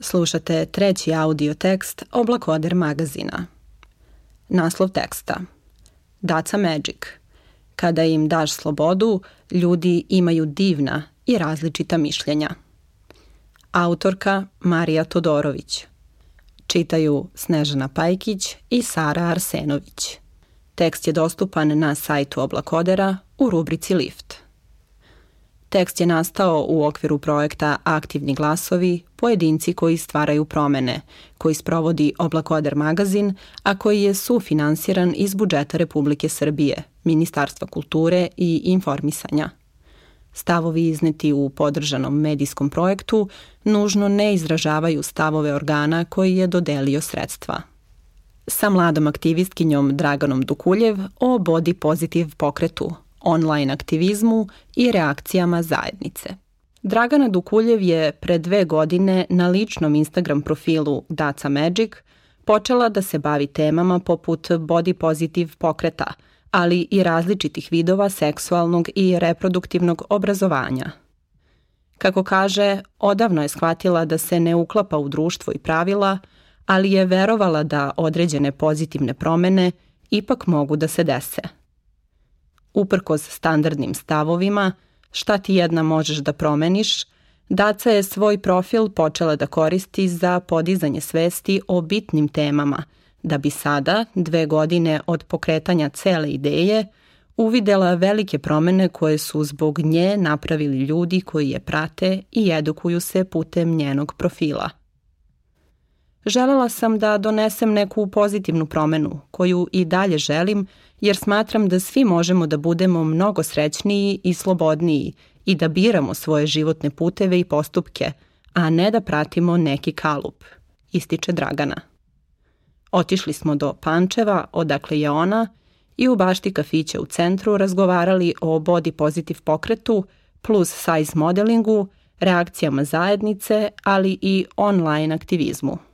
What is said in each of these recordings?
Slušate treći audio tekst Oblakoder magazina. Naslov teksta Daca Magic. Kada im daš slobodu, ljudi imaju divna i različita mišljenja. Autorka Marija Todorović. Čitaju Snežana Pajkić i Sara Arsenović. Tekst je dostupan na sajtu Oblakodera u rubrici Lift. Tekst je nastao u okviru projekta Aktivni glasovi, pojedinci koji stvaraju promene, koji sprovodi Oblakoder magazin, a koji je sufinansiran iz budžeta Republike Srbije, Ministarstva kulture i informisanja. Stavovi izneti u podržanom medijskom projektu nužno ne izražavaju stavove organa koji je dodelio sredstva. Sa mladom aktivistkinjom Draganom Dukuljev o body positive pokretu, online aktivizmu i reakcijama zajednice. Dragana Dukuljev je pre dve godine na ličnom Instagram profilu Daca Magic počela da se bavi temama poput body positive pokreta, ali i različitih vidova seksualnog i reproduktivnog obrazovanja. Kako kaže, odavno je shvatila da se ne uklapa u društvo i pravila, ali je verovala da određene pozitivne promene ipak mogu da se dese – uprkos standardnim stavovima, šta ti jedna možeš da promeniš, Daca je svoj profil počela da koristi za podizanje svesti o bitnim temama, da bi sada, dve godine od pokretanja cele ideje, uvidela velike promene koje su zbog nje napravili ljudi koji je prate i edukuju se putem njenog profila. Želela sam da donesem neku pozitivnu promenu, koju i dalje želim, jer smatram da svi možemo da budemo mnogo srećniji i slobodniji i da biramo svoje životne puteve i postupke, a ne da pratimo neki kalup, ističe Dragana. Otišli smo do Pančeva, odakle je ona, i u bašti kafića u centru razgovarali o body positive pokretu, plus size modelingu, reakcijama zajednice, ali i online aktivizmu.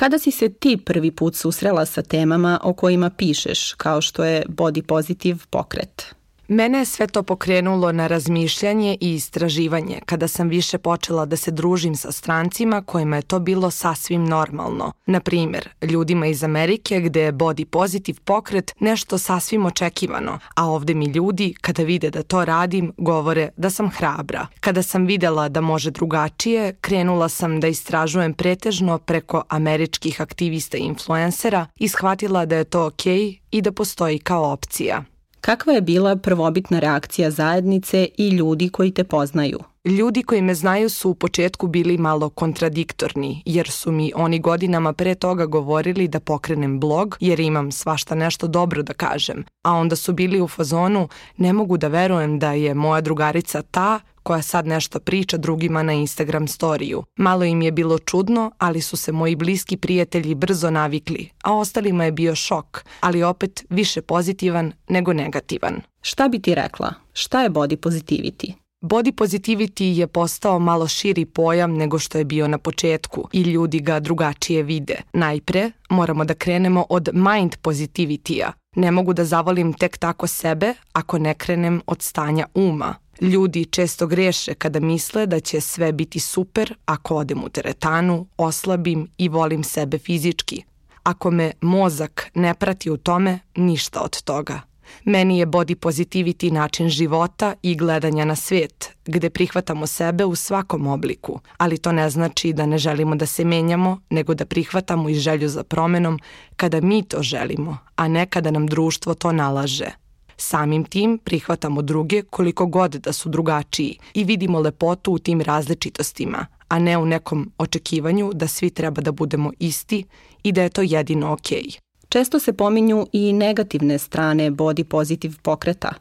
Kada si se ti prvi put susrela sa temama o kojima pišeš, kao što je body positive pokret? Mene je sve to pokrenulo na razmišljanje i istraživanje kada sam više počela da se družim sa strancima kojima je to bilo sasvim normalno. Na primer, ljudima iz Amerike gde je body positive pokret nešto sasvim očekivano, a ovde mi ljudi, kada vide da to radim, govore da sam hrabra. Kada sam videla da može drugačije, krenula sam da istražujem pretežno preko američkih aktivista i influencera i shvatila da je to okej okay i da postoji kao opcija. Kakva je bila prvobitna reakcija zajednice i ljudi koji te poznaju? Ljudi koji me znaju su u početku bili malo kontradiktorni, jer su mi oni godinama pre toga govorili da pokrenem blog, jer imam svašta nešto dobro da kažem. A onda su bili u fazonu, ne mogu da verujem da je moja drugarica ta koja sad nešto priča drugima na Instagram storiju. Malo im je bilo čudno, ali su se moji bliski prijatelji brzo navikli, a ostalima je bio šok, ali opet više pozitivan nego negativan. Šta bi ti rekla? Šta je body positivity? Body positivity je postao malo širi pojam nego što je bio na početku i ljudi ga drugačije vide. Najpre moramo da krenemo od mind positivity-a. Ne mogu da zavolim tek tako sebe ako ne krenem od stanja uma. Ljudi često greše kada misle da će sve biti super ako odem u teretanu, oslabim i volim sebe fizički. Ako me mozak ne prati u tome, ništa od toga. Meni je body positivity način života i gledanja na svet, gde prihvatamo sebe u svakom obliku, ali to ne znači da ne želimo da se menjamo, nego da prihvatamo i želju za promenom kada mi to želimo, a ne kada nam društvo to nalaže. Samim tim prihvatamo druge koliko god da su drugačiji i vidimo lepotu u tim različitostima, a ne u nekom očekivanju da svi treba da budemo isti i da je to jedino okej. Okay. Često se pominju i negativne strane body positive pokreta.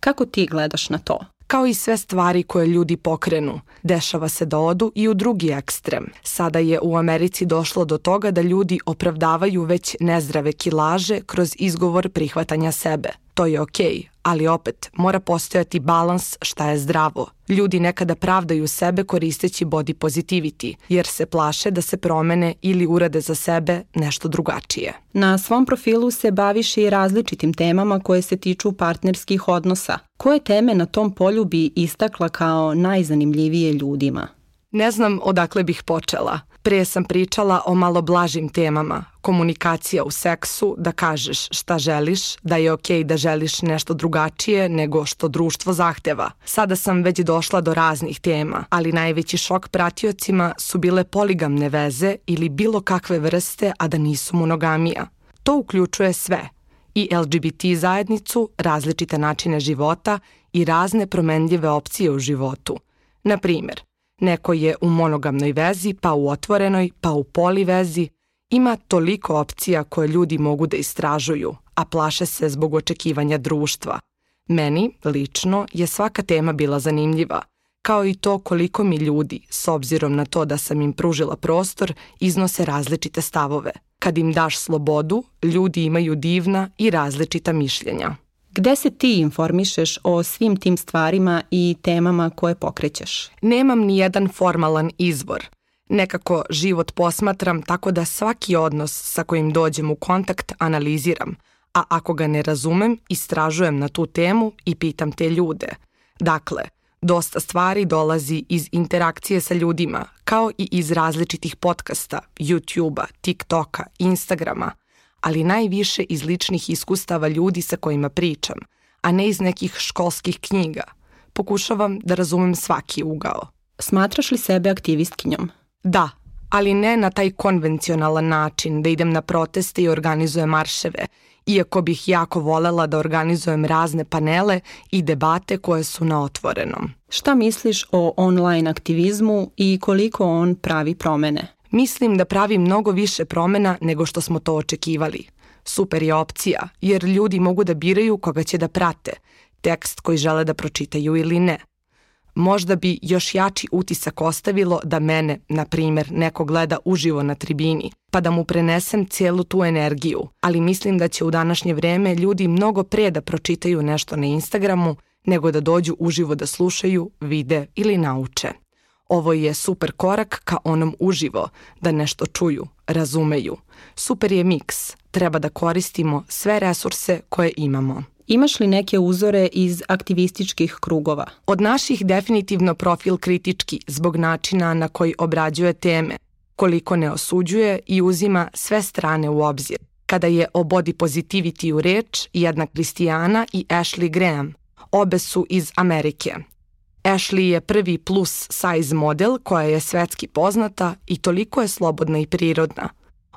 Kako ti gledaš na to? Kao i sve stvari koje ljudi pokrenu, dešava se da odu i u drugi ekstrem. Sada je u Americi došlo do toga da ljudi opravdavaju već nezdrave kilaže kroz izgovor prihvatanja sebe. To je okej, okay, ali opet mora postojati balans šta je zdravo. Ljudi nekada pravdaju sebe koristeći body positivity, jer se plaše da se promene ili urade za sebe nešto drugačije. Na svom profilu se baviš i različitim temama koje se tiču partnerskih odnosa. Koje teme na tom polju bi istakla kao najzanimljivije ljudima? Ne znam odakle bih počela. Pre sam pričala o malo blažim temama, komunikacija u seksu, da kažeš šta želiš, da je okej okay da želiš nešto drugačije nego što društvo zahteva. Sada sam već došla do raznih tema, ali najveći šok pratiocima su bile poligamne veze ili bilo kakve vrste, a da nisu monogamija. To uključuje sve, i LGBT zajednicu, različite načine života i razne promenljive opcije u životu. Na primer, Neko je u monogamnoj vezi, pa u otvorenoj, pa u poli vezi. Ima toliko opcija koje ljudi mogu da istražuju, a plaše se zbog očekivanja društva. Meni, lično, je svaka tema bila zanimljiva, kao i to koliko mi ljudi, s obzirom na to da sam im pružila prostor, iznose različite stavove. Kad im daš slobodu, ljudi imaju divna i različita mišljenja. Gde se ti informišeš o svim tim stvarima i temama koje pokrećeš? Nemam ni jedan formalan izvor. Nekako život posmatram tako da svaki odnos sa kojim dođem u kontakt analiziram, a ako ga ne razumem, istražujem na tu temu i pitam te ljude. Dakle, dosta stvari dolazi iz interakcije sa ljudima, kao i iz različitih podcasta, YouTube-a, TikToka, Instagrama – ali najviše iz ličnih iskustava ljudi sa kojima pričam, a ne iz nekih školskih knjiga. Pokušavam da razumem svaki ugao. Smatraš li sebe aktivistkinjom? Da, ali ne na taj konvencionalan način da idem na proteste i organizujem marševe, iako bih jako volela da organizujem razne panele i debate koje su na otvorenom. Šta misliš o online aktivizmu i koliko on pravi promene? Mislim da pravi mnogo više promena nego što smo to očekivali. Super je opcija, jer ljudi mogu da biraju koga će da prate, tekst koji žele da pročitaju ili ne. Možda bi još jači utisak ostavilo da mene, na primer, neko gleda uživo na tribini, pa da mu prenesem cijelu tu energiju, ali mislim da će u današnje vreme ljudi mnogo pre da pročitaju nešto na Instagramu nego da dođu uživo da slušaju, vide ili nauče. Ovo je super korak ka onom uživo, da nešto čuju, razumeju. Super je miks, treba da koristimo sve resurse koje imamo. Imaš li neke uzore iz aktivističkih krugova? Od naših definitivno profil kritički zbog načina na koji obrađuje teme, koliko ne osuđuje i uzima sve strane u obzir. Kada je o body positivity u reč, jedna Kristijana i Ashley Graham. Obe su iz Amerike. Ashley je prvi plus size model koja je svetski poznata i toliko je slobodna i prirodna.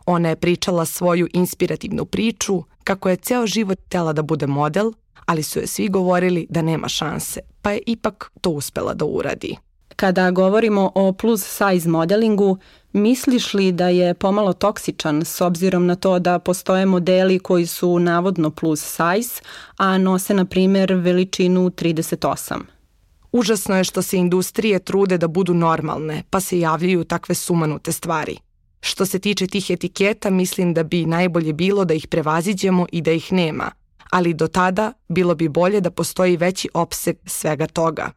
Ona je pričala svoju inspirativnu priču kako je ceo život tela da bude model, ali su je svi govorili da nema šanse, pa je ipak to uspela da uradi. Kada govorimo o plus size modelingu, misliš li da je pomalo toksičan s obzirom na to da postoje modeli koji su navodno plus size, a nose na primer veličinu 38? Užasno je što se industrije trude da budu normalne, pa se javljaju takve sumanute stvari. Što se tiče tih etiketa, mislim da bi najbolje bilo da ih prevaziđemo i da ih nema, ali do tada bilo bi bolje da postoji veći opseg svega toga.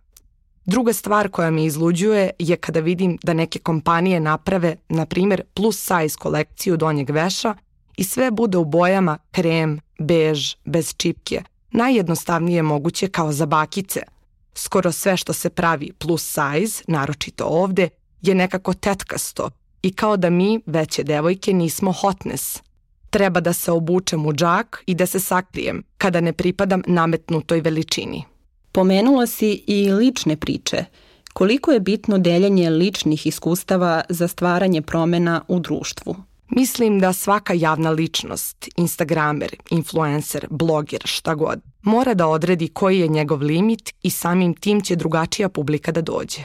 Druga stvar koja me izluđuje je kada vidim da neke kompanije naprave, na primer, plus size kolekciju donjeg veša i sve bude u bojama krem, bež, bez čipke, najjednostavnije moguće kao za bakice – Skoro sve što se pravi plus size, naročito ovde, je nekako tetkasto i kao da mi, veće devojke, nismo hotness. Treba da se obučem u džak i da se sakrijem kada ne pripadam nametnutoj veličini. Pomenula si i lične priče. Koliko je bitno deljenje ličnih iskustava za stvaranje promena u društvu? Mislim da svaka javna ličnost, instagramer, influencer, bloger, šta god, mora da odredi koji je njegov limit i samim tim će drugačija publika da dođe.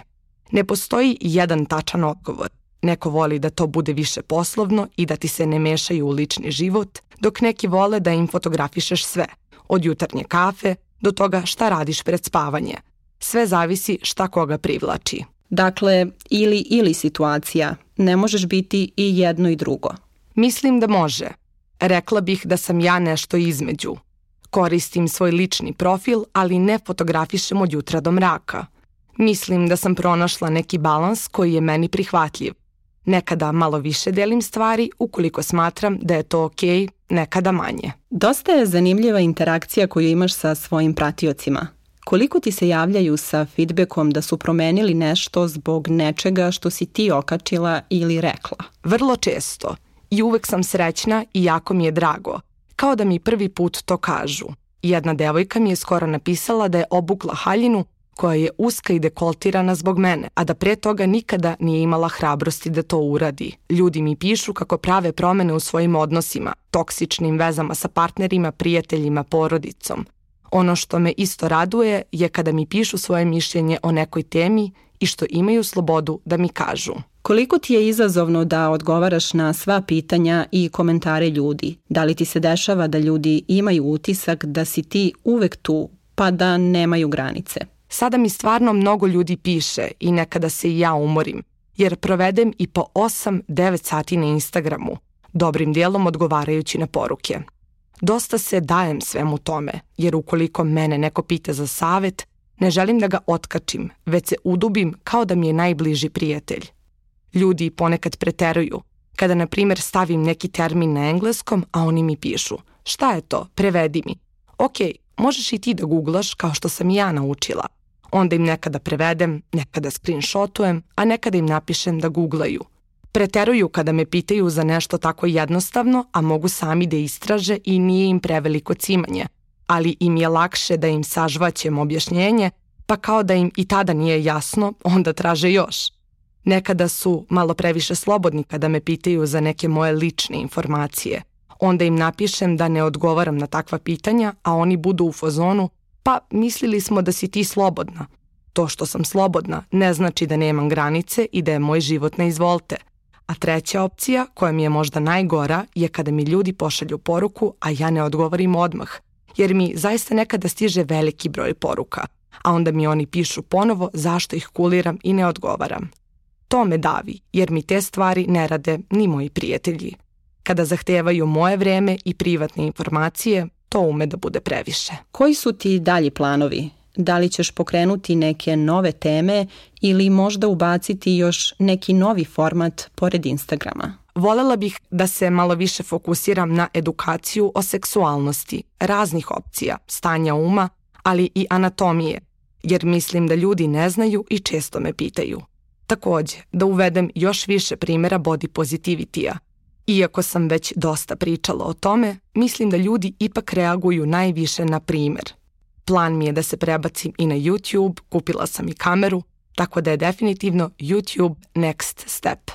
Ne postoji jedan tačan odgovor. Neko voli da to bude više poslovno i da ti se ne mešaju u lični život, dok neki vole da im fotografišeš sve, od jutarnje kafe do toga šta radiš pred spavanje. Sve zavisi šta koga privlači. Dakle, ili ili situacija, ne možeš biti i jedno i drugo. Mislim da može. Rekla bih da sam ja nešto između. Koristim svoj lični profil, ali ne fotografišem od jutra do mraka. Mislim da sam pronašla neki balans koji je meni prihvatljiv. Nekada malo više delim stvari ukoliko smatram da je to okej, okay, nekada manje. Dosta je zanimljiva interakcija koju imaš sa svojim pratiocima. Koliko ti se javljaju sa feedbackom da su promenili nešto zbog nečega što si ti okačila ili rekla? Vrlo često. I uvek sam srećna i jako mi je drago. Kao da mi prvi put to kažu. Jedna devojka mi je skoro napisala da je obukla haljinu koja je uska i dekoltirana zbog mene, a da pre toga nikada nije imala hrabrosti da to uradi. Ljudi mi pišu kako prave promene u svojim odnosima, toksičnim vezama sa partnerima, prijateljima, porodicom. Ono što me isto raduje je kada mi pišu svoje mišljenje o nekoj temi i što imaju slobodu da mi kažu. Koliko ti je izazovno da odgovaraš na sva pitanja i komentare ljudi? Da li ti se dešava da ljudi imaju utisak da si ti uvek tu, pa da nemaju granice? Sada mi stvarno mnogo ljudi piše i nekada se i ja umorim, jer provedem i po 8-9 sati na Instagramu, dobrim dijelom odgovarajući na poruke. Dosta se dajem svemu tome, jer ukoliko mene neko pita za savet, ne želim da ga otkačim, već se udubim kao da mi je najbliži prijatelj. Ljudi ponekad preteruju, kada na primjer stavim neki termin na engleskom, a oni mi pišu, šta je to, prevedi mi. Ok, možeš i ti da googlaš kao što sam i ja naučila. Onda im nekada prevedem, nekada screenshotujem, a nekada im napišem da googlaju – Preteruju kada me pitaju za nešto tako jednostavno, a mogu sami da istraže i nije im preveliko cimanje, ali im je lakše da im sažvaćem objašnjenje, pa kao da im i tada nije jasno, onda traže još. Nekada su malo previše slobodni kada me pitaju za neke moje lične informacije. Onda im napišem da ne odgovaram na takva pitanja, a oni budu u fazonu, pa mislili smo da si ti slobodna. To što sam slobodna ne znači da nemam granice i da je moj život na izvolte – A treća opcija, koja mi je možda najgora, je kada mi ljudi pošalju poruku, a ja ne odgovorim odmah, jer mi zaista nekada stiže veliki broj poruka, a onda mi oni pišu ponovo zašto ih kuliram i ne odgovaram. To me davi, jer mi te stvari ne rade ni moji prijatelji. Kada zahtevaju moje vreme i privatne informacije, to ume da bude previše. Koji su ti dalji planovi? Da li ćeš pokrenuti neke nove teme ili možda ubaciti još neki novi format pored Instagrama? Volela bih da se malo više fokusiram na edukaciju o seksualnosti, raznih opcija, stanja uma, ali i anatomije, jer mislim da ljudi ne znaju i često me pitaju. Takođe, da uvedem još više primjera body positivity-a. Iako sam već dosta pričala o tome, mislim da ljudi ipak reaguju najviše na primer, Plan mi je da se prebacim i na YouTube, kupila sam i kameru, tako da je definitivno YouTube next step.